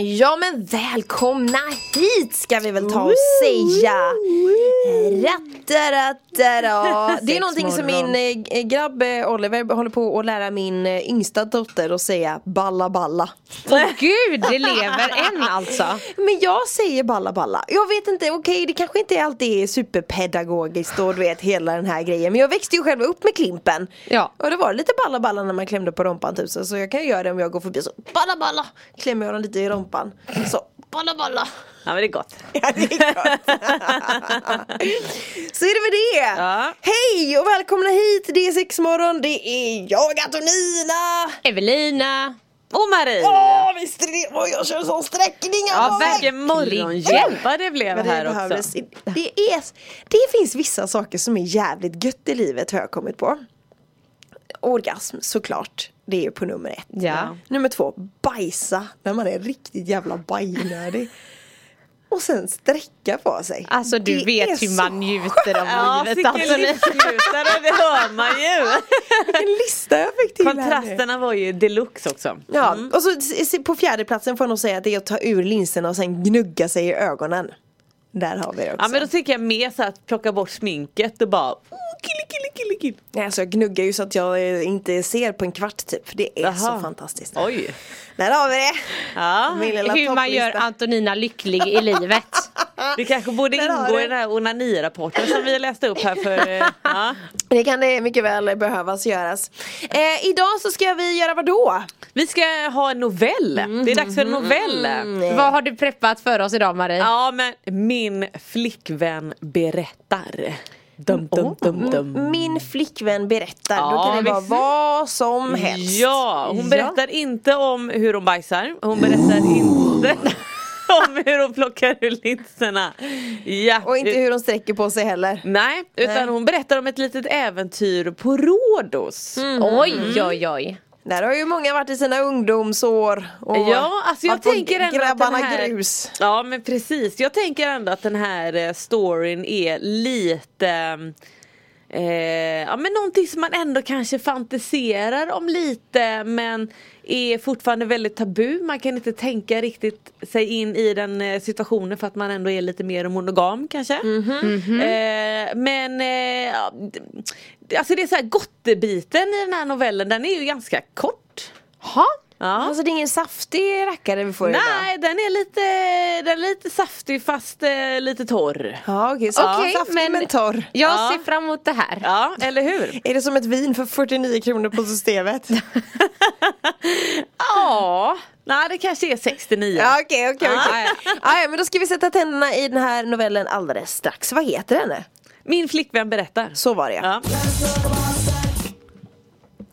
Ja men välkomna hit ska vi väl ta och säga. Rattarattara. Det är någonting som min eh, grabb eh, Oliver håller på att lära min eh, yngsta dotter att säga balla balla. Åh gud, det lever än alltså. Men jag säger balla balla. Jag vet inte, okej det kanske inte alltid är superpedagogiskt och du vet hela den här grejen. Men jag växte ju själv upp med Klimpen. Ja. Och det var lite balla balla när man klämde på rumpan tusen. Så jag kan ju göra det om jag går förbi så balla balla. Klämmer jag dem lite i rumpan. Så balla balla. Ja men det är gott. Ja, det är gott. Så är det med det. Ja. Hej och välkomna hit. Det är sexmorgon. Det är jag Antonina. Evelina. Och Marie. Åh visst är det Åh, jag kör sån sträckning. Ja, vilken morgongämpa det blev Men det här också. behövdes. Det, är, det finns vissa saker som är jävligt gött i livet har jag kommit på. Orgasm såklart. Det är ju på nummer ett. Ja. Nummer två, bajsa när man är riktigt jävla bajnödig. Och sen sträcka på sig. Alltså du Det vet hur man njuter av livet alltså, Antonina. livsnjutare, det hör man ju. Vilken lista jag fick till här. Kontrasterna var ju deluxe också. Ja, och så på fjärde platsen får jag nog säga att det är att ta ur linserna och sen gnugga sig i ögonen. Där har vi det också. Ja men då tycker jag mer så att plocka bort sminket och bara kille kille kille kille. Nej, alltså jag gnuggar ju så att jag eh, inte ser på en kvart typ. För det är Jaha. så fantastiskt. Oj. Där har vi det. Ja. Min lilla Hur man gör. Antonina lycklig i livet. Det kanske borde ingå i den här onanirapporten som vi läste upp här för eh, ja. Det kan det mycket väl behövas göras. Eh, idag så ska vi göra vad då? Vi ska ha en novell. Det är dags för en novell. Vad har du preppat för oss idag Marie? Ja men min flickvän berättar. Dum, dum, dum, dum. Min flickvän berättar. Då Ja, kan det vara vad som helst. Ja, hon Ja. berättar inte om hur hon bajsar. Hon berättar inte om hur hon plockar ur linserna. Ja. Och inte hur hon sträcker på sig heller. Nej, utan Nej. hon berättar om ett litet äventyr på Rhodos. Mm. Oj oj oj. Där har ju många varit i sina ungdomsår. Och Ja, alltså jag tänker ändå att grabbarna den här, grus. Ja men precis, jag tänker ändå att den här eh, storyn är lite eh, Ja men någonting som man ändå kanske fantiserar om lite men är fortfarande väldigt tabu. Man kan inte tänka riktigt sig in i den eh, situationen för att man ändå är lite mer monogam kanske. Mhm. Eh, men eh, ja, d- Alltså det är så här gottebiten i den här novellen den är ju ganska kort. Ha? Ja. Alltså det är ingen saftig rackare vi får idag. Nej, den är lite, den är lite saftig fast eh, lite torr. Ja okej, så Okej, saftig men- men torr. Jag Ja. ser fram emot det här. Ja, eller hur? Är det som ett vin för 49 kronor på systemet? Ja, nej det kanske är 69. Ja okej okej okej. Ja, ja, men då ska vi sätta tänderna i den här novellen alldeles strax. Vad heter den? Min flickvän berättar. Så var det ja.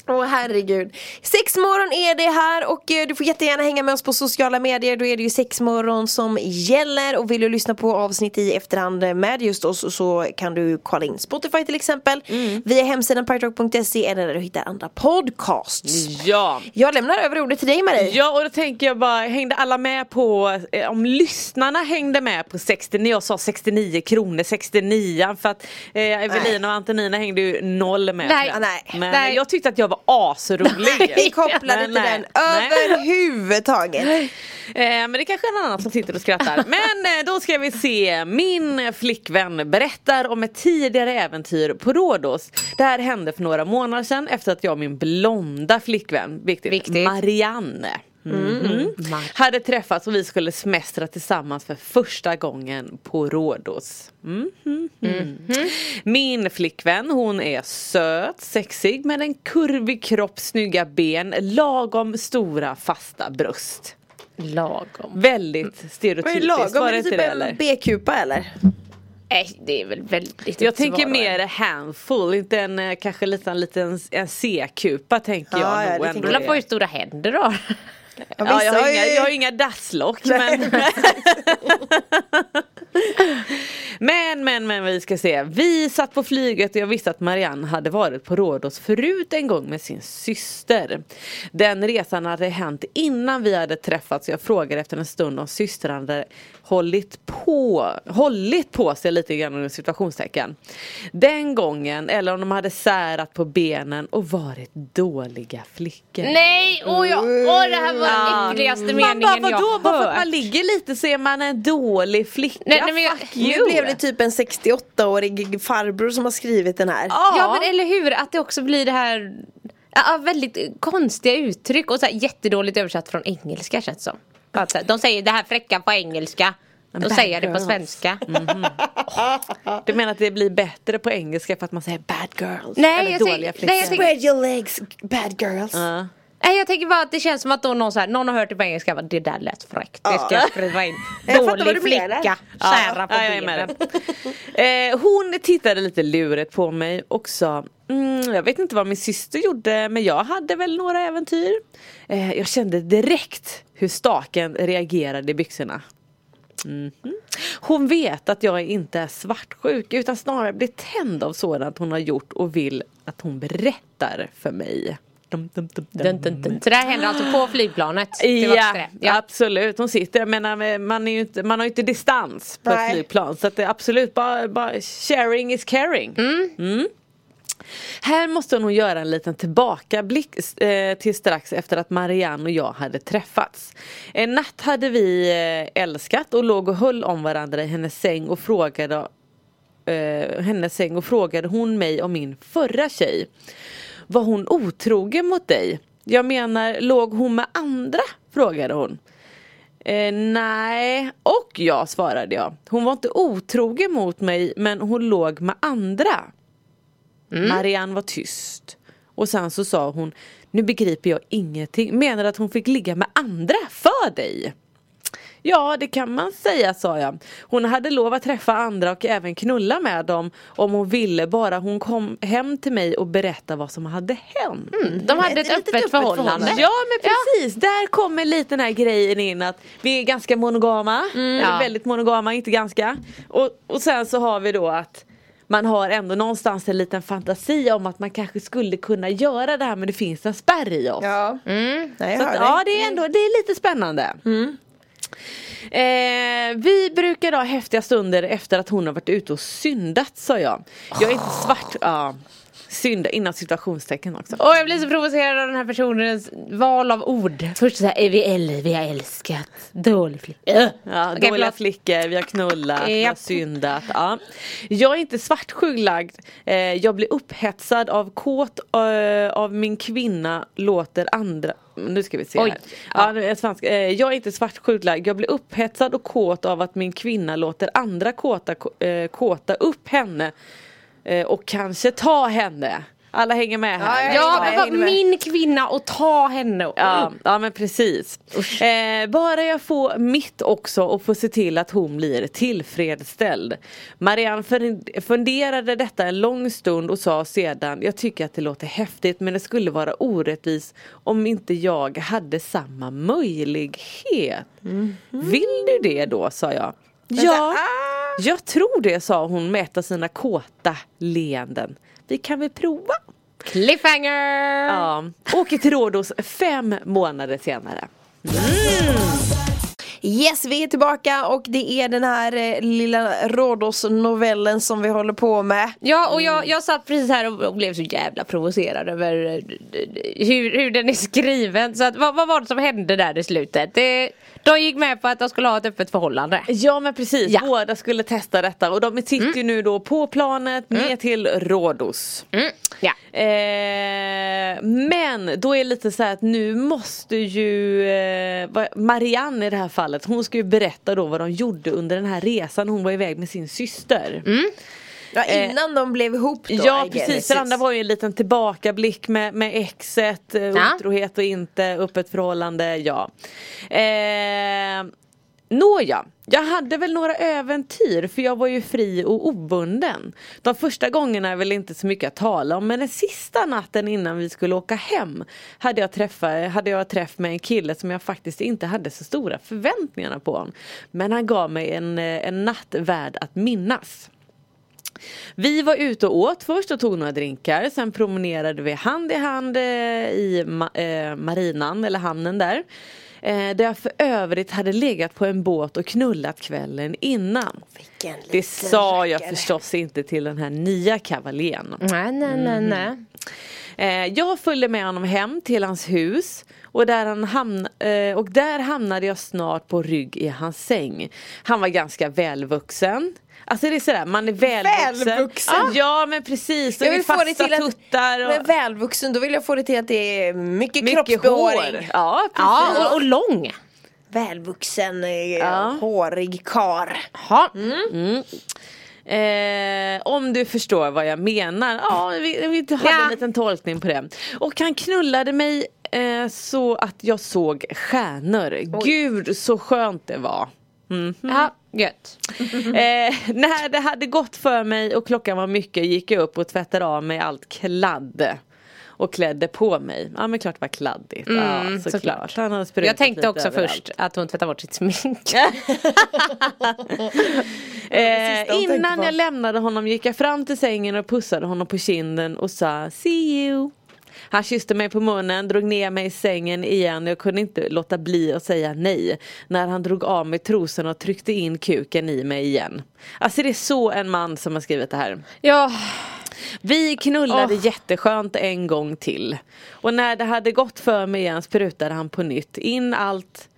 Åh herregud. Sexmorgon är det här och eh, du får jättegärna hänga med oss på sociala medier. Då är det ju sexmorgon som gäller och vill du lyssna på avsnitt i efterhand med just oss så kan du kolla in Spotify till exempel. Via hemsidan piratrock.se eller där du hittar andra podcasts. ja. Jag lämnar över ordet till dig Marie. Ja och då tänker jag bara, hängde alla med på, eh, om lyssnarna hängde med på 69, jag sa 69 kronor, 69 för att eh, Evelina och Antonina hängde ju noll med. Nej, nej, Men nej. jag tyckte att jag var asrolig. Vi kopplar Men inte nej, den nej. överhuvudtaget. Eh, men det kanske är en annan som sitter och skrattar. Men eh, då ska vi se. Min flickvän berättar om ett tidigare äventyr på Rhodos. Det här hände för några månader sedan efter att jag och min blonda flickvän, viktigt, Viktigt. Marianne Mhm. Hade träffats och vi skulle semestra tillsammans för första gången på Rhodos. Mhm. Min flickvän hon är söt, sexig med en kurvig kropp, snygga ben, lagom stora fasta bröst. Lagom. Väldigt Vad är stereotypiskt, lagom? var Är det det inte typ det en? B-kupa eller? Nej det är väl väldigt Jag tänker mer handfull, inte en eh, kanske liten, liten en C-kupa tänker Ja, jag ja, nog det ändå. tänker Kolla jag. på hur stora händer har. Ja, Ja, jag, har inga, jag har inga dasslock men Men, men, men vi ska se. Vi satt på flyget och jag visste att Marianne hade varit på Rhodos förut en gång med sin syster. Den resan hade hänt innan vi hade träffats. Jag frågade efter en stund om systern hade hållit på, hållit på sig lite grann under situationstecken. Den gången, eller om de hade särat på benen och varit dåliga flickor. Nej, åh, jag, åh det här var den äckligaste Man meningen bara vadå? jag Bara för att hört. man ligger lite så är man en dålig flicka. Nej, nej, men Fuck you. Blev det typ en 68-årig farbror som har skrivit den här. Ja men eller hur, att det också blir det här ja, väldigt konstiga uttryck och så här jättedåligt översatt från engelska känns det som. Bara så här, De säger det här fräcka på engelska. Då säger jag det på svenska. Du menar att det blir bättre på engelska för att man säger bad girls? Nej, eller jag dåliga flickor? nej, jag Spread your legs bad girls. Ja. Nej jag tänker bara att det känns som att då någon, så här, någon har hört det på engelska bara, det där lät fräckt. Det ska jag skriva in. Dålig flicka, sära på ja, eh, hon tittade lite luret på mig och sa mm, Jag vet inte vad min syster gjorde men jag hade väl några äventyr. Eh, jag kände direkt hur staken reagerade i byxorna. Mhm. Hon vet att jag inte är svartsjuk utan snarare blir tänd av sådant hon har gjort och vill att hon berättar för mig. Dum, dum, dum, dum. Dun, dun, dun. Så det här händer alltså på flygplanet? Ja, ja. absolut. Hon sitter, jag menar, man, är ju inte, man har ju inte distans på Nej. ett flygplan. Så att det är absolut bara, bara sharing is caring. Mm. Här måste hon göra en liten tillbakablick eh, till strax efter att Marianne och jag hade träffats. En natt hade vi eh, älskat och låg och höll om varandra i hennes säng och frågade eh, hennes säng och frågade hon mig om min förra tjej. Var hon otrogen mot dig? Jag menar, låg hon med andra? Frågade hon. Eh, nej, och jag svarade jag. Hon var inte otrogen mot mig men hon låg med andra. Marianne var tyst. Och sen så sa hon, nu begriper jag ingenting. Menar att hon fick ligga med andra för dig? Ja, det kan man säga, sa jag. Hon hade lov att träffa andra och även knulla med dem om hon ville, bara hon kom hem till mig och berättade vad som hade hänt. De hade Ett öppet öppet förhållande. förhållande. Ja men precis, där kommer lite den här grejen in att vi är ganska monogama, eller Ja. väldigt monogama, inte ganska. Och, och sen så har vi då att man har ändå någonstans en liten fantasi om att man kanske skulle kunna göra det här men det finns en spärr i oss. Ja. Mm. Nej, jag Så att, ja det är ändå det är lite spännande. Eh, vi brukar ha häftiga stunder efter att hon har varit ute och syndat sa jag. Jag är inte svart, ja. Synda innan situationstecken också. Och jag blir så provocerad av den här personens val av ord. Först såhär, vi, äl- vi har älskat, dålig flicka. Ja, Okej, dåliga förlåt. flickor, vi har knullat, vi har syndat. Ja. Jag är inte svartsjuklagd. Eh, jag blir upphetsad av kåt eh, av min kvinna låter andra nu ska vi se Oj. här. Ja, svensk. Eh, jag är inte svartsjuklagd. Jag blir upphetsad och kåt av att min kvinna låter andra kåta, kåta upp henne. Eh, och kanske ta henne. Alla hänger med här. Ja, Ja, men med. min kvinna och ta henne. Ja, ja men precis. Eh, bara jag får mitt också och får se till att hon blir tillfredsställd. Marianne fun- funderade detta en lång stund och sa sedan Jag tycker att det låter häftigt men det skulle vara orättvist om inte jag hade samma möjlighet. Vill du det då? sa jag. Ja, jag tror det sa hon med ett av sina kåta leenden. Vi kan väl prova? Cliffhanger! Ja, åker till Rhodos fem månader senare. Yes, vi är tillbaka och det är den här eh, lilla Rhodos-novellen som vi håller på med. Ja och jag, jag satt precis här och, blev så jävla provocerad över eh, hur, hur den är skriven. Så att, vad, vad var det som hände där i slutet? Det, de gick med på att de skulle ha ett öppet förhållande. Ja men precis, Ja. båda skulle testa detta och de sitter ju nu då på planet ner till Rhodos. Mm. Ja. Eh, men då är det lite så här att nu måste ju eh, Marianne i det här fallet, hon ska ju berätta då vad de gjorde under den här resan hon var iväg med sin syster. Ja, innan de blev ihop då. Ja precis, det andra var ju en liten tillbakablick med, med exet, eh, Ja. otrohet och inte, öppet förhållande, ja. Eh, Nåja, jag hade väl några äventyr för jag var ju fri och obunden. De första gångerna är väl inte så mycket att tala om men den sista natten innan vi skulle åka hem hade jag, träffa, hade jag träff med en kille som jag faktiskt inte hade så stora förväntningar på. Honom. Men han gav mig en, eh, en natt värd att minnas. Vi var ute och åt först och tog några drinkar. Sen promenerade vi hand i hand eh, i ma eh, marinan eller hamnen där. Eh, där jag för övrigt hade legat på en båt och knullat kvällen innan. Det sa jag rackare. förstås inte till den här nya kavaljeren. Nej, nej, nej, nej. Eh, jag följde med honom hem till hans hus och där, han hamn, eh, och där hamnade jag snart på rygg i hans säng. Han var ganska välvuxen. Alltså det är sådär, man är välvuxen. Välvuxen? Ja, ja men precis. Och Jag vill få det fasta till att, tuttar. Och... men välvuxen, då vill jag få det till att det är mycket, Mycket kroppsbehåring. hår. Ja, precis. Ja, och, och lång. Välvuxen, eh, Ja. hårig kar. Ja. Eh, om du förstår vad jag menar. Ja, vi, vi hade Ja. en liten tolkning på det. Och han knullade mig eh, så att jag såg stjärnor. Gud så skönt det var. Ja, gött. Eh, när det hade gått för mig och klockan var mycket gick jag upp och tvättade av mig allt kladd. Och klädde på mig. Ja men klart det var kladdigt. ja, såklart. såklart. Jag tänkte också överallt. först att hon tvättade bort sitt smink. Eh, innan jag lämnade honom gick jag fram till sängen och pussade honom på kinden och sa See you. Han kysste mig på munnen, drog ner mig i sängen igen och jag kunde inte låta bli att säga nej. När han drog av mig trosorna och tryckte in kuken i mig igen. Alltså det är så en man som har skrivit det här. Ja, Vi knullade jätteskönt en gång till. Och när det hade gått för mig igen sprutade han på nytt in allt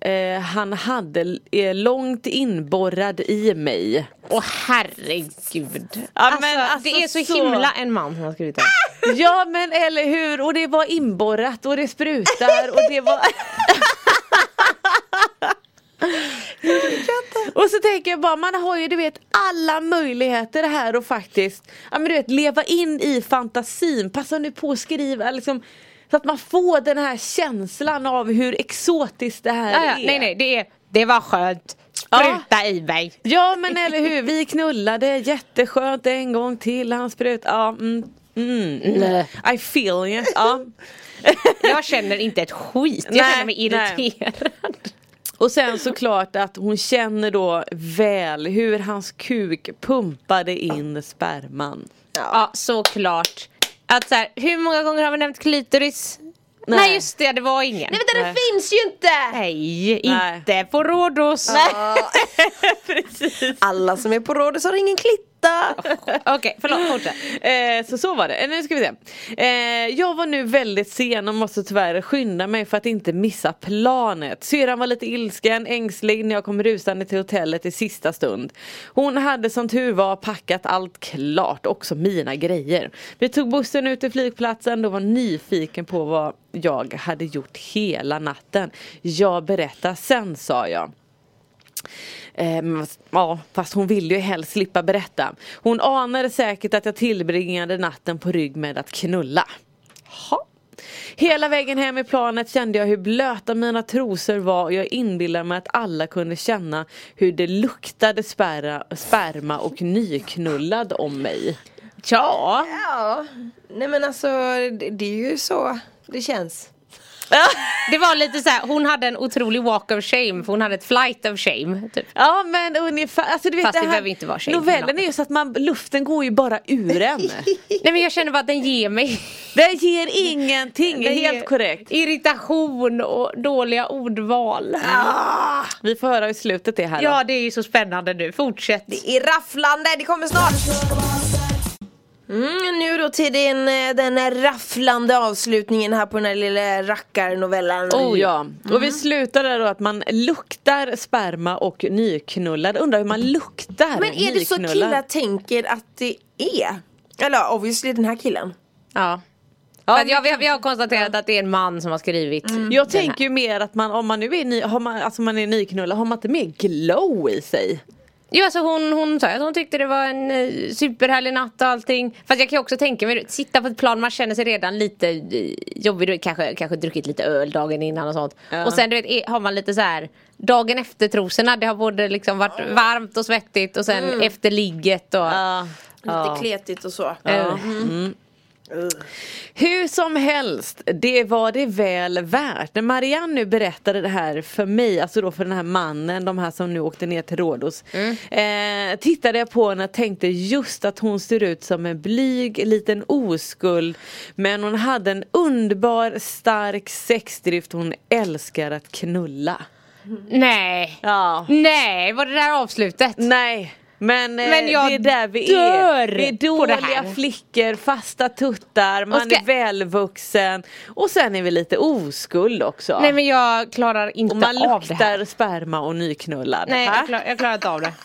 eh, han hade eh, långt inborrad i mig. åh herregud. Ja, alltså, men alltså det är så, så- himla en man som har skrivit det. Ja men eller hur och det var inborrat och det sprutar och det var Och så tänker jag bara man har ju du vet alla möjligheter här och faktiskt ja, men du vet, leva in i fantasin. Passa nu på att skriva liksom, så att man får den här känslan av hur exotiskt det här Ja, ja, är. nej, nej, det, är, det var skönt. Spruta i mig. Ja men eller hur, vi knullade jätteskönt en gång till, han sprut, ja mm, mm, mm. I feel you. Ja. Jag känner inte ett skit. Jag Nej, känner mig nej. irriterad. Och sen såklart att hon känner då väl hur hans kuk pumpade in sperman. Ja, såklart. Att så här, hur många gånger har vi nämnt klitoris? Nej, Nej. just det, det var ingen. Nej vänta, Nej. det finns ju inte! Nej, Nej. inte på Rhodos. Alla Alla som är på Rhodos har ingen klitta. Okej, förlåt, fortsätt. Eh, så så var det. Eh, Nu ska vi se. Eh, jag var nu väldigt sen och måste tyvärr skynda mig för att inte missa planet. Syrran var lite ilsken, ängslig när jag kom rusande till hotellet i sista stund. Hon hade som tur var packat allt klart, också mina grejer. Vi tog bussen ut till flygplatsen och var nyfiken på vad jag hade gjort hela natten. Jag berättar sen sa jag. Eh, men ja, fast hon ville ju helst slippa berätta. Hon anade säkert att jag tillbringade natten på rygg med att knulla. Ha. Hela vägen hem i planet kände jag hur blöta mina trosor var och jag inbillade mig att alla kunde känna hur det luktade spärra, sperma och nyknullad om mig. Ja, Ja, nej men alltså det, det är ju så det känns. det var lite så här, hon hade en otrolig walk of shame för hon hade ett flight of shame. Typ. Ja men ungefär, alltså du vet Fast det här, behöver inte vara shame. Novellen är ju så att man, luften går ju bara ur en. Nej men jag känner bara att den ger mig Det ger ingenting, den helt ger korrekt. Irritation och dåliga ordval. Vi får höra hur slutet är här Ja då. det är ju så spännande nu, fortsätt. Det är rafflande, det kommer snart! Mm, nu då till den, eh, den rafflande avslutningen här på den här lilla rackarnovellan. Oh ja, och vi slutar där då att man luktar sperma och nyknullad. Undrar hur man luktar Men är det så killar tänker att det är? Eller obviously den här killen. Ja. Ja, jag, vi, har- vi har konstaterat att det är en man som har skrivit Jag den tänker ju mer att man om man nu är, ny, har man, alltså man är nyknullad, har man inte mer glow i sig? Jo alltså hon, hon sa att hon tyckte det var en eh, superhärlig natt och allting. Fast jag kan ju också tänka mig, sitta på ett plan, man känner sig redan lite eh, jobbig. Kanske, kanske druckit lite öl dagen innan och sånt. Ja. Och sen du vet, har man lite så här dagen efter trosorna. Det har både liksom varit varmt och svettigt och sen efter ligget och... Ja. Lite Ja. kletigt och så. Hur som helst, det var det väl värt. När Marianne nu berättade det här för mig, alltså då för den här mannen, de här som nu åkte ner till Rhodos. Eh, tittade jag på henne och tänkte just att hon ser ut som en blyg liten oskuld. Men hon hade en underbar stark sexdrift, hon älskar att knulla. Nej. Ja. Nej, var det där avslutet? Nej. Men, eh, Men jag det är där vi är. Vi är dåliga flickor, fasta tuttar, man ska- är välvuxen och sen är vi lite oskuld också. Nej men jag klarar inte och man av det här. luktar sperma och nyknullad. Nej, jag, klar, jag klarar inte av det.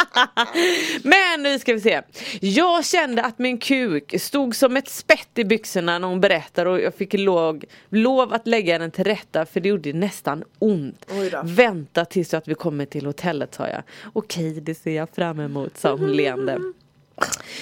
Men nu ska vi se. Jag kände att min kuk stod som ett spett i byxorna när hon berättade och jag fick lov, lov att lägga den till rätta för det gjorde nästan ont. Vänta tills att vi kommer till hotellet sa jag. Okej det ser jag fram emot sa hon leende.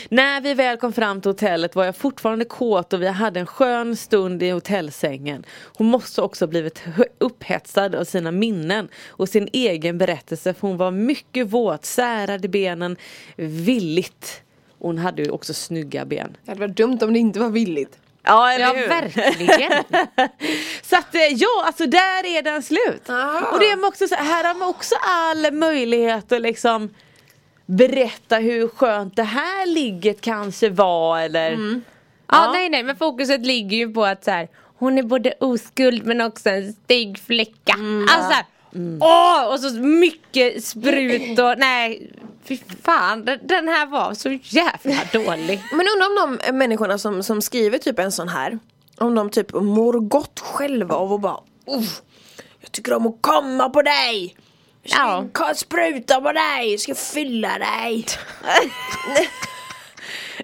När vi väl kom fram till hotellet var jag fortfarande kåt och vi hade en skön stund i hotellsängen. Hon måste också blivit upphetsad av sina minnen och sin egen berättelse för hon var mycket våt, särade benen villigt. Hon hade ju också snygga ben. Det hade varit dumt om det inte var villigt. Ja, eller Ja hur? verkligen. Så att eh, ja, alltså där är den slut. Aha. Och det är också så, här har man också all möjlighet att liksom berätta hur skönt det här ligget kanske var eller Ja, Ja. nej nej men fokuset ligger ju på att så här, hon är både oskuld men också en stygg flicka. alltså så här, åh och så mycket sprut och nej fy fan den, här var så jävla dålig. Men undrar om de människorna som, som skriver typ en sån här Om de typ mår gott själva av att bara Jag tycker om att komma på dig Ska Ja. spruta på dig, ska fylla dig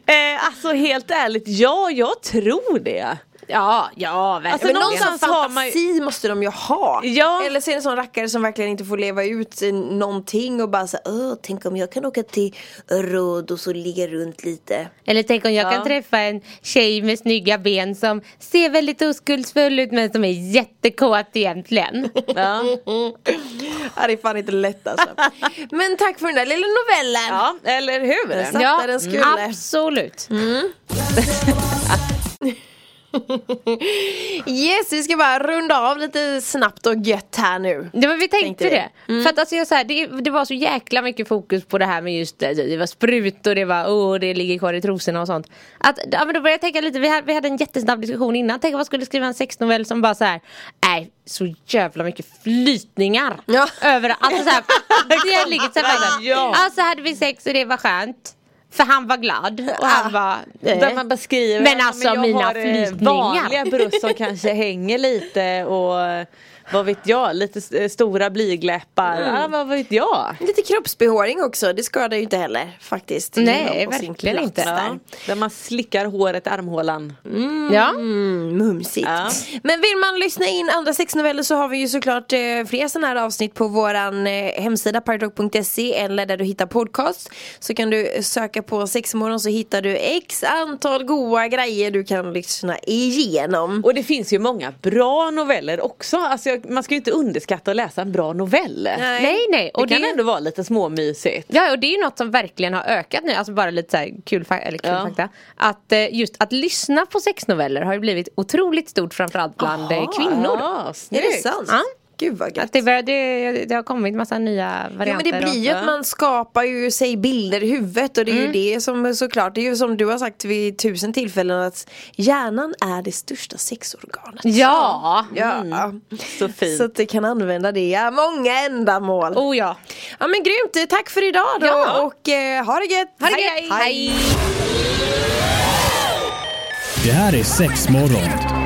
eh, Alltså helt ärligt, ja jag tror det. Ja, ja verkligen. Alltså, Men någon någonstans har man ju- måste de ju ha Ja. Eller så är det en sån rackare som verkligen inte får leva ut någonting och bara Åh, tänk om jag kan åka till Rhodos och ligga runt lite Eller tänk om jag Ja. kan träffa en tjej med snygga ben som ser väldigt oskuldsfull ut men som är jättekåt egentligen. Ja. Ja, det är fan inte lätt alltså Men tack för den där lilla novellen ja, eller hur? Den satt där den skulle. absolut. Yes, vi ska bara runda av lite snabbt och gött här nu. Ja men vi tänkte, Tänkte vi. det. För att alltså så här, det, det var så jäkla mycket fokus på det här med just det, det var sprut och det var åh det ligger kvar i trosorna och sånt. Att, ja, men då började jag tänka lite, vi hade, vi hade en jättesnabb diskussion innan. Tänk om man skulle skriva en sexnovell som bara så här, nej så jävla mycket flytningar. Ja. Över, alltså så här, det ligger så här, Ja. Alltså hade vi sex och det var skönt. För han var glad och han var... Där man beskriver Men alltså, jag mina eh, flytningar. Vanliga bröst som kanske hänger lite och eh, vad vet jag, lite eh, stora blygläppar. Mm. Ja, vad vet jag. Lite kroppsbehåring också, det skadar ju inte heller faktiskt. Nej, verkligen inte. Där. Ja, där man slickar håret i armhålan. Ja. Mm, mumsigt. Ja. Men vill man lyssna in andra sexnoveller så har vi ju såklart eh, fler sådana här avsnitt på våran eh, hemsida paradox.se eller där du hittar podcast. Så kan du söka på sexmorgon så hittar du x antal goa grejer du kan lyssna igenom. Och det finns ju många bra noveller också. Alltså, jag- man ska ju inte underskatta att läsa en bra novell. Nej. Nej nej. Och det kan det, ändå vara lite småmysigt. Ja och det är ju något som verkligen har ökat nu, alltså bara lite så här kul, fa- eller kul Ja. fakta. Att eh, just att lyssna på sexnoveller har ju blivit otroligt stort framförallt bland eh, kvinnor. Ja, Är det sant? Ja. Gud vad gött. Att det, börjar, det, det har kommit massa nya Ja, men varianter. det blir ju att man skapar ju sig bilder i huvudet och det är ju det som såklart, det är ju som du har sagt vid tusen tillfällen att hjärnan är det största sexorganet. Ja! Ja, Så fint. så att det kan använda det i många ändamål. Oh ja. Ja men grymt, tack för idag då Ja. och eh, ha det gött! Ha det gött. Hej. Det här är Sexmorgon.